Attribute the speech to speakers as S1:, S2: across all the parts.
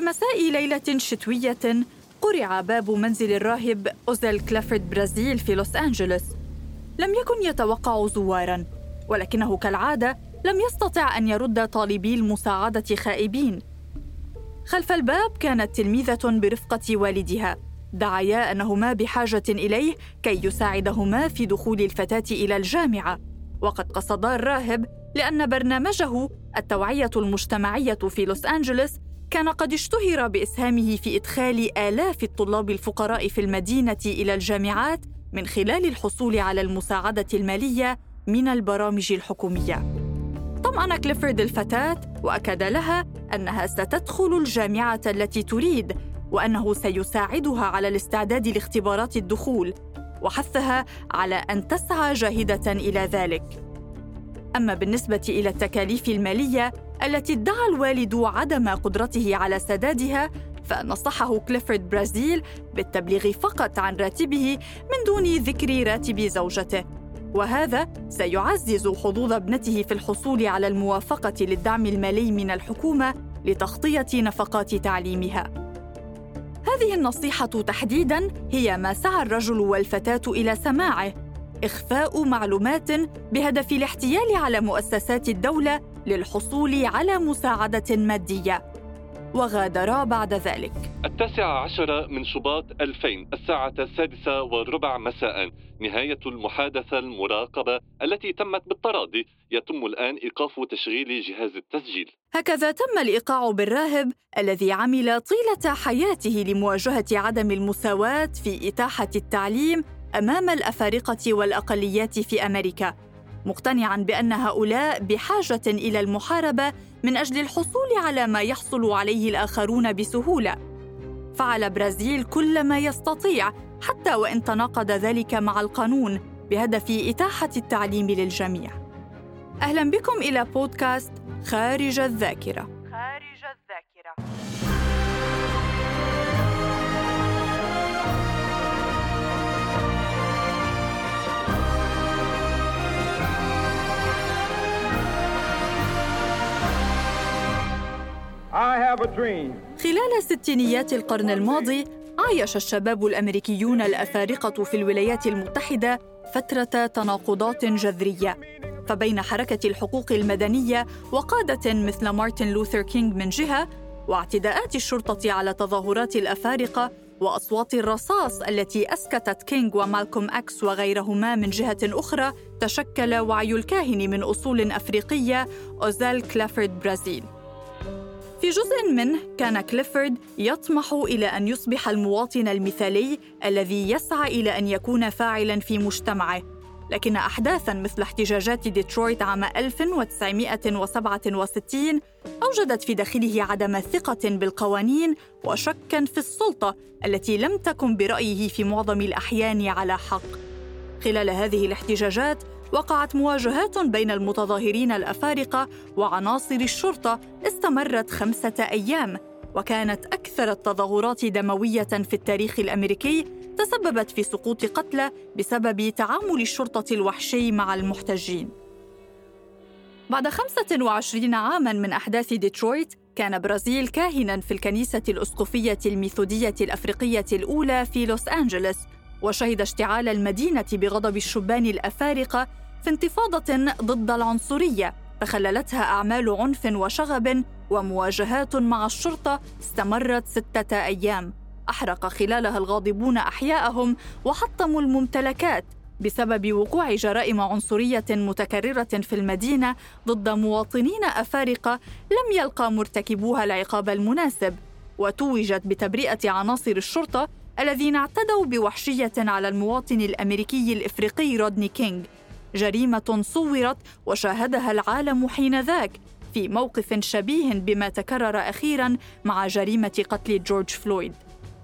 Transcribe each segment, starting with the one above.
S1: في مساء ليلة شتوية قرع باب منزل الراهب أوزيل كلافورد برازيل في لوس أنجلوس. لم يكن يتوقع زوارا ولكنه كالعادة لم يستطع أن يرد طالبي المساعدة خائبين. خلف الباب كانت تلميذة برفقة والدها دعيا أنهما بحاجة إليه كي يساعدهما في دخول الفتاة إلى الجامعة. وقد قصدا الراهب لأن برنامجه التوعية المجتمعية في لوس أنجلوس كان قد اشتهر بإسهامه في إدخال آلاف الطلاب الفقراء في المدينة إلى الجامعات من خلال الحصول على المساعدة المالية من البرامج الحكومية. طمأن كليفورد الفتاة وأكد لها أنها ستدخل الجامعة التي تريد وأنه سيساعدها على الاستعداد لاختبارات الدخول وحثها على أن تسعى جاهدة إلى ذلك. أما بالنسبة إلى التكاليف المالية التي ادعى الوالد عدم قدرته على سدادها فنصحه كليفورد برازيل بالتبليغ فقط عن راتبه من دون ذكر راتب زوجته. وهذا سيعزز حظوظ ابنته في الحصول على الموافقة للدعم المالي من الحكومة لتغطية نفقات تعليمها. هذه النصيحة تحديدا هي ما سعى الرجل والفتاة إلى سماعه إخفاء معلومات بهدف الاحتيال على مؤسسات الدولة للحصول على مساعدة مادية. وغادرا بعد ذلك.
S2: التاسعة عشر من شباط 2000 الساعة السادسة والربع مساء. نهاية المحادثة المراقبة التي تمت بالتراضي. يتم الآن إيقاف تشغيل جهاز التسجيل.
S1: هكذا تم الإيقاع بالراهب الذي عمل طيلة حياته لمواجهة عدم المساواة في إتاحة التعليم أمام الأفارقة والأقليات في أمريكا. مقتنعا بأن هؤلاء بحاجة إلى المحاربة من أجل الحصول على ما يحصل عليه الآخرون بسهولة. فعل برازيل كل ما يستطيع حتى وإن تناقض ذلك مع القانون بهدف إتاحة التعليم للجميع. أهلا بكم إلى بودكاست خارج الذاكرة. خلال ستينيات القرن الماضي عايش الشباب الأمريكيون الأفارقة في الولايات المتحدة فترة تناقضات جذرية. فبين حركة الحقوق المدنية وقادة مثل مارتن لوثر كينغ من جهة واعتداءات الشرطة على تظاهرات الأفارقة وأصوات الرصاص التي أسكتت كينغ ومالكوم أكس وغيرهما من جهة أخرى تشكل وعي الكاهن من أصول أفريقية أوزيل كلافورد برازيل. في جزء منه كان كليفورد يطمح إلى أن يصبح المواطن المثالي الذي يسعى إلى أن يكون فاعلاً في مجتمعه. لكن أحداثاً مثل احتجاجات ديترويت عام 1967 أوجدت في داخله عدم ثقة بالقوانين وشكاً في السلطة التي لم تكن برأيه في معظم الأحيان على حق. خلال هذه الاحتجاجات وقعت مواجهات بين المتظاهرين الأفارقة وعناصر الشرطة استمرت خمسة أيام وكانت أكثر التظاهرات دموية في التاريخ الأمريكي تسببت في سقوط قتلى بسبب تعامل الشرطة الوحشي مع المحتجين. بعد 25 عاما من أحداث ديترويت كان برازيل كاهنا في الكنيسة الأسقفية الميثودية الأفريقية الأولى في لوس أنجلوس وشهد اشتعال المدينة بغضب الشبان الأفارقة في انتفاضة ضد العنصرية تخللتها أعمال عنف وشغب ومواجهات مع الشرطة استمرت ستة أيام. أحرق خلالها الغاضبون أحياءهم وحطموا الممتلكات بسبب وقوع جرائم عنصرية متكررة في المدينة ضد مواطنين أفارقة لم يلقى مرتكبوها العقاب المناسب. وتوجت بتبرئة عناصر الشرطة الذين اعتدوا بوحشية على المواطن الأمريكي الإفريقي رودني كينغ. جريمة صورت وشاهدها العالم حينذاك في موقف شبيه بما تكرر أخيرا مع جريمة قتل جورج فلويد.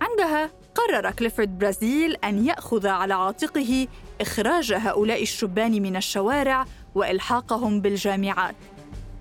S1: عندها قرر كليفورد برازيل أن يأخذ على عاتقه إخراج هؤلاء الشبان من الشوارع وإلحاقهم بالجامعات.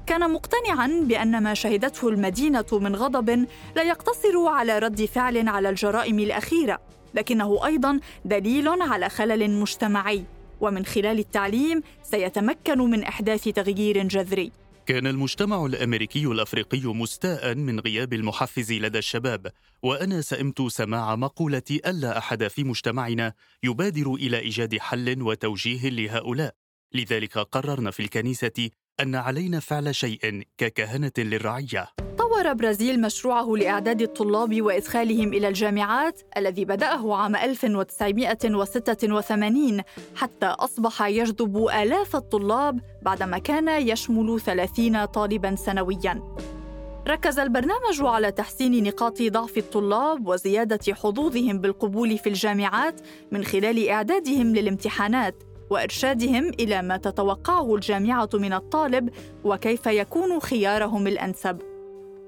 S1: كان مقتنعا بأن ما شهدته المدينة من غضب لا يقتصر على رد فعل على الجرائم الأخيرة لكنه أيضا دليل على خلل مجتمعي. ومن خلال التعليم سيتمكن من أحداث تغيير جذري.
S3: كان المجتمع الأمريكي الأفريقي مستاء من غياب المحفز لدى الشباب وأنا سئمت سماع مقولة ألا أحد في مجتمعنا يبادر إلى إيجاد حل وتوجيه لهؤلاء. لذلك قررنا في الكنيسة أن علينا فعل شيء ككهنة للرعية.
S1: طور برازيل مشروعه لإعداد الطلاب وإدخالهم إلى الجامعات الذي بدأه عام 1986 حتى أصبح يجذب آلاف الطلاب بعدما كان يشمل 30 طالباً سنوياً. ركز البرنامج على تحسين نقاط ضعف الطلاب وزيادة حظوظهم بالقبول في الجامعات من خلال إعدادهم للامتحانات وإرشادهم إلى ما تتوقعه الجامعة من الطالب وكيف يكون خيارهم الأنسب.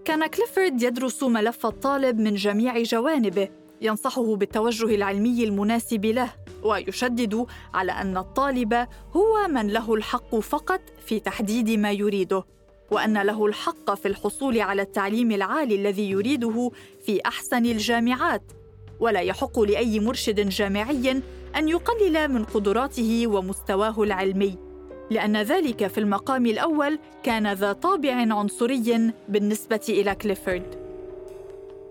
S1: كان كليفورد يدرس ملف الطالب من جميع جوانبه ينصحه بالتوجه العلمي المناسب له ويشدد على أن الطالب هو من له الحق فقط في تحديد ما يريده وأن له الحق في الحصول على التعليم العالي الذي يريده في أحسن الجامعات. ولا يحق لأي مرشد جامعي أن يقلل من قدراته ومستواه العلمي. لأن ذلك في المقام الأول كان ذا طابع عنصري بالنسبة إلى كليفورد.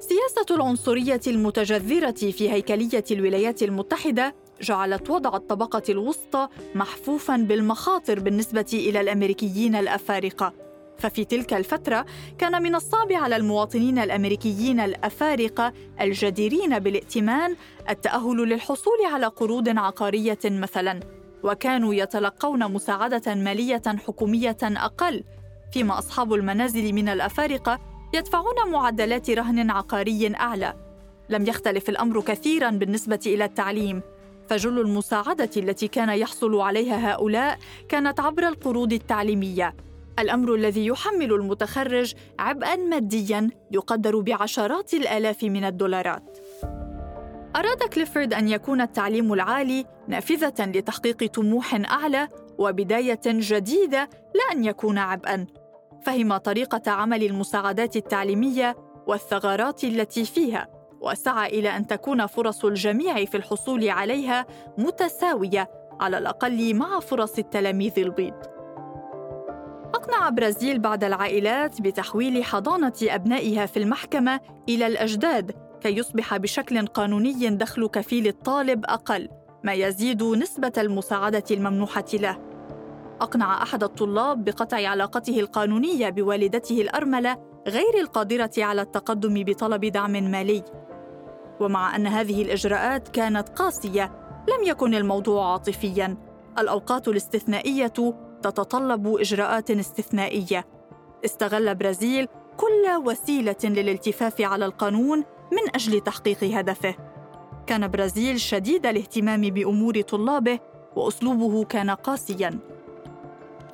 S1: سياسة العنصرية المتجذرة في هيكلية الولايات المتحدة جعلت وضع الطبقة الوسطى محفوفاً بالمخاطر بالنسبة إلى الأمريكيين الأفارقة. ففي تلك الفترة كان من الصعب على المواطنين الأمريكيين الأفارقة الجديرين بالائتمان التأهل للحصول على قروض عقارية مثلاً وكانوا يتلقون مساعدة مالية حكومية أقل فيما أصحاب المنازل من الأفارقة يدفعون معدلات رهن عقاري أعلى. لم يختلف الأمر كثيرا بالنسبة إلى التعليم فجل المساعدة التي كان يحصل عليها هؤلاء كانت عبر القروض التعليمية. الأمر الذي يحمل المتخرج عبئا ماديا يقدر بعشرات الآلاف من الدولارات. أراد كليفورد أن يكون التعليم العالي نافذة لتحقيق طموح أعلى وبداية جديدة لا أن يكون عبئاً. فهم طريقة عمل المساعدات التعليمية والثغرات التي فيها، وسعى إلى أن تكون فرص الجميع في الحصول عليها متساوية على الأقل مع فرص التلاميذ البيض. أقنع برازيل بعض العائلات بتحويل حضانة أبنائها في المحكمة إلى الأجداد كي يصبح بشكل قانوني دخل كفيل الطالب أقل ما يزيد نسبة المساعدة الممنوحة له. أقنع أحد الطلاب بقطع علاقته القانونية بوالدته الأرملة غير القادرة على التقدم بطلب دعم مالي. ومع أن هذه الإجراءات كانت قاسية، لم يكن الموضوع عاطفياً. الأوقات الاستثنائية تتطلب إجراءات استثنائية. استغل برازيل كل وسيلة للالتفاف على القانون من أجل تحقيق هدفه. كان برازيل شديد الاهتمام بأمور طلابه وأسلوبه كان قاسيا.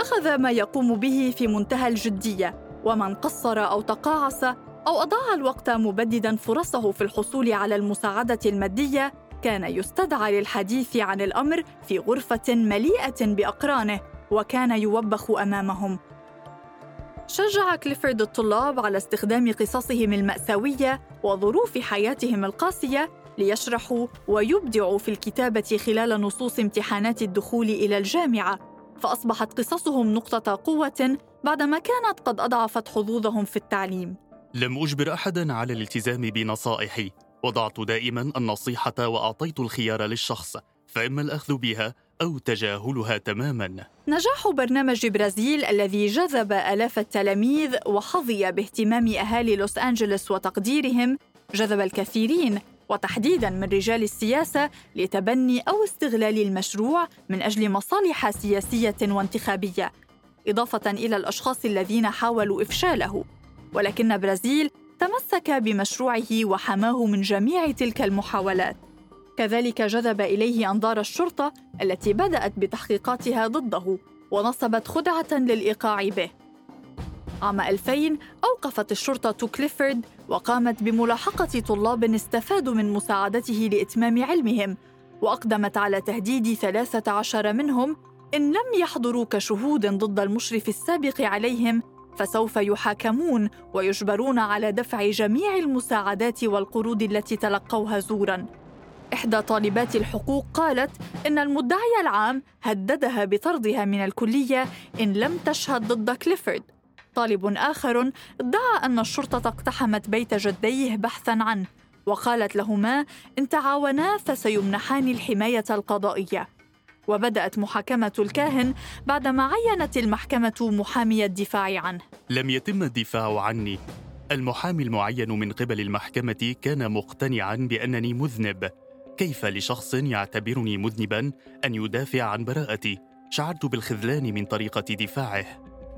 S1: أخذ ما يقوم به في منتهى الجدية ومن قصر أو تقاعس أو أضاع الوقت مبددا فرصه في الحصول على المساعدة المادية كان يستدعى للحديث عن الأمر في غرفة مليئة بأقرانه وكان يوبخ أمامهم. شجع كليفورد الطلاب على استخدام قصصهم المأساوية وظروف حياتهم القاسية ليشرحوا ويبدعوا في الكتابة خلال نصوص امتحانات الدخول إلى الجامعة، فأصبحت قصصهم نقطة قوة بعدما كانت قد أضعفت حظوظهم في التعليم.
S3: لم أجبر أحدا على الالتزام بنصائحي، وضعت دائما النصيحة وأعطيت الخيار للشخص، فإما الأخذ بها أو تجاهلها تماما.
S1: نجاح برنامج برازيل الذي جذب آلاف التلاميذ وحظي باهتمام أهالي لوس أنجلوس وتقديرهم جذب الكثيرين وتحديدا من رجال السياسة لتبني أو استغلال المشروع من أجل مصالح سياسية وانتخابية إضافة إلى الأشخاص الذين حاولوا إفشاله. ولكن برازيل تمسك بمشروعه وحماه من جميع تلك المحاولات. كذلك جذب إليه أنظار الشرطة التي بدأت بتحقيقاتها ضده ونصبت خدعة للإيقاع به. عام 2000 أوقفت الشرطة كليفورد وقامت بملاحقة طلاب استفادوا من مساعدته لإتمام علمهم وأقدمت على تهديد 13 منهم إن لم يحضروا كشهود ضد المشرف السابق عليهم فسوف يحاكمون ويجبرون على دفع جميع المساعدات والقروض التي تلقوها زوراً. إحدى طالبات الحقوق قالت إن المدعي العام هددها بطردها من الكلية إن لم تشهد ضد كليفورد. طالب آخر ادعى أن الشرطة اقتحمت بيت جديه بحثاً عنه وقالت لهما إن تعاونا فسيمنحان الحماية القضائية. وبدأت محاكمة الكاهن بعدما عينت المحكمة محامي الدفاع عنه.
S3: لم يتم الدفاع عني. المحامي المعين من قبل المحكمة كان مقتنعا بأنني مذنب. كيف لشخص يعتبرني مذنبا أن يدافع عن براءتي؟ شعرت بالخذلان من طريقة دفاعه.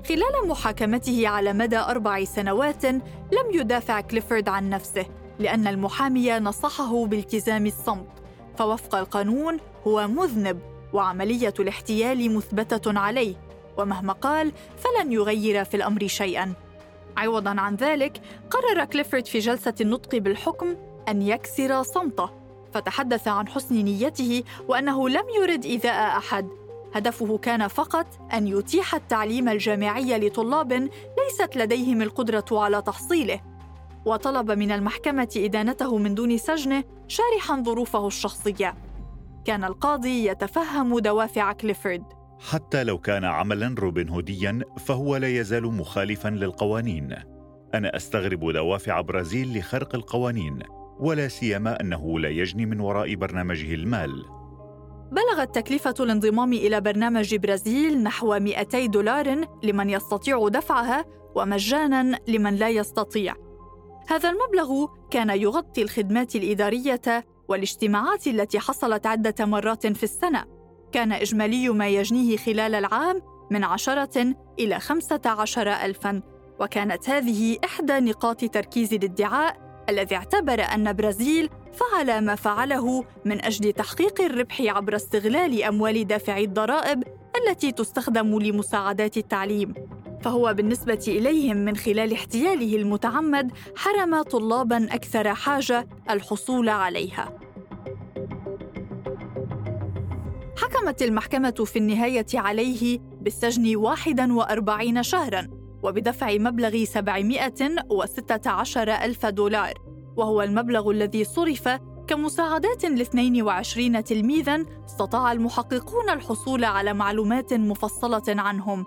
S1: خلال محاكمته على مدى أربع سنوات لم يدافع كليفورد عن نفسه لأن المحامي نصحه بالتزام الصمت. فوفق القانون هو مذنب وعملية الاحتيال مثبتة عليه. ومهما قال فلن يغير في الأمر شيئا. عوضا عن ذلك قرر كليفورد في جلسة النطق بالحكم أن يكسر صمته. فتحدث عن حسن نيته وأنه لم يرد إيذاء أحد. هدفه كان فقط أن يتيح التعليم الجامعي لطلاب ليست لديهم القدرة على تحصيله. وطلب من المحكمة إدانته من دون سجنه شارحا ظروفه الشخصية. كان القاضي يتفهم دوافع كليفورد.
S4: حتى لو كان عملا روبن هوديا فهو لا يزال مخالفا للقوانين. أنا أستغرب دوافع برازيل لخرق القوانين. ولا سيما أنه لا يجني من وراء برنامجه المال
S1: بلغت تكلفة الانضمام إلى برنامج برازيل نحو 200 دولار لمن يستطيع دفعها ومجانا لمن لا يستطيع. هذا المبلغ كان يغطي الخدمات الإدارية والاجتماعات التي حصلت عدة مرات في السنة. كان إجمالي ما يجنيه خلال العام من عشرة إلى خمسة عشر ألفاً وكانت هذه إحدى نقاط تركيز الادعاء الذي اعتبر أن برازيل فعل ما فعله من أجل تحقيق الربح عبر استغلال أموال دافعي الضرائب التي تستخدم لمساعدات التعليم. فهو بالنسبة إليهم من خلال احتياله المتعمد حرم طلابا أكثر حاجة الحصول عليها. حكمت المحكمة في النهاية عليه بالسجن 41 شهراً. وبدفع مبلغ 716 ألف دولار وهو المبلغ الذي صرف كمساعدات ل 22 تلميذا استطاع المحققون الحصول على معلومات مفصلة عنهم.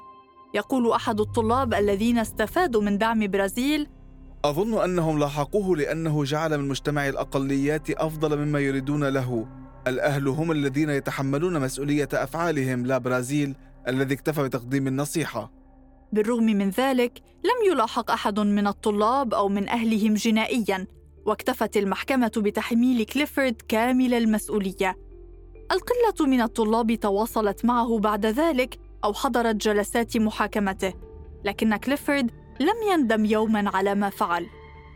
S1: يقول أحد الطلاب الذين استفادوا من دعم برازيل
S5: أظن أنهم لاحقوه لأنه جعل من مجتمع الأقليات أفضل مما يريدون له. الأهل هم الذين يتحملون مسؤولية أفعالهم لا برازيل الذي اكتفى بتقديم النصيحة.
S1: بالرغم من ذلك لم يلاحق أحد من الطلاب أو من أهلهم جنائيا واكتفت المحكمة بتحميل كليفورد كامل المسؤولية. القلة من الطلاب تواصلت معه بعد ذلك أو حضرت جلسات محاكمته لكن كليفورد لم يندم يوما على ما فعل.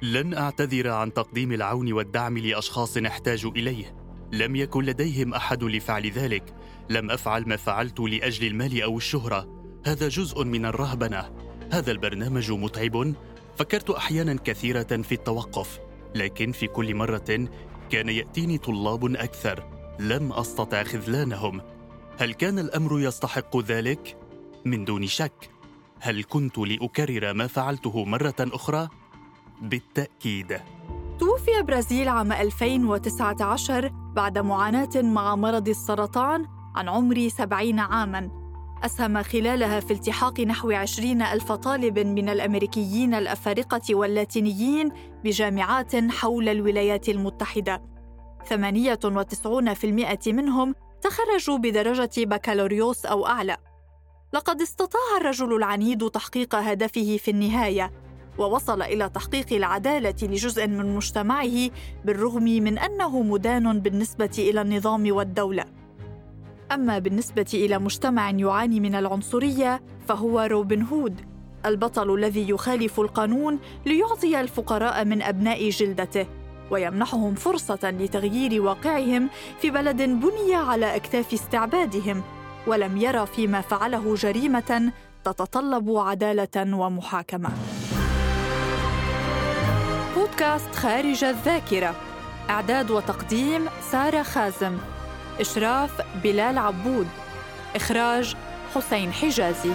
S3: لن أعتذر عن تقديم العون والدعم لأشخاص احتاج إليه. لم يكن لديهم أحد لفعل ذلك. لم أفعل ما فعلت لأجل المال أو الشهرة. هذا جزء من الرهبنة. هذا البرنامج متعب. فكرت أحيانا كثيرة في التوقف لكن في كل مرة كان يأتيني طلاب أكثر. لم أستطع خذلانهم. هل كان الأمر يستحق ذلك؟ من دون شك. هل كنت لأكرر ما فعلته مرة أخرى؟ بالتأكيد.
S1: توفي برازيل عام 2019 بعد معاناة مع مرض السرطان عن عمر 70 عاماً. أسهم خلالها في التحاق نحو عشرين ألف طالب من الأمريكيين الأفارقة واللاتينيين بجامعات حول الولايات المتحدة. 98% منهم تخرجوا بدرجة بكالوريوس أو أعلى. لقد استطاع الرجل العنيد تحقيق هدفه في النهاية ووصل إلى تحقيق العدالة لجزء من مجتمعه بالرغم من أنه مدان بالنسبة إلى النظام والدولة. أما بالنسبة إلى مجتمع يعاني من العنصرية فهو روبن هود البطل الذي يخالف القانون ليعطي الفقراء من أبناء جلدته ويمنحهم فرصة لتغيير واقعهم في بلد بني على أكتاف استعبادهم ولم يرى فيما فعله جريمة تتطلب عدالة ومحاكمة. بودكاست خارج الذاكرة إعداد وتقديم سارة خازم إشراف بلال عبود إخراج حسين حجازي.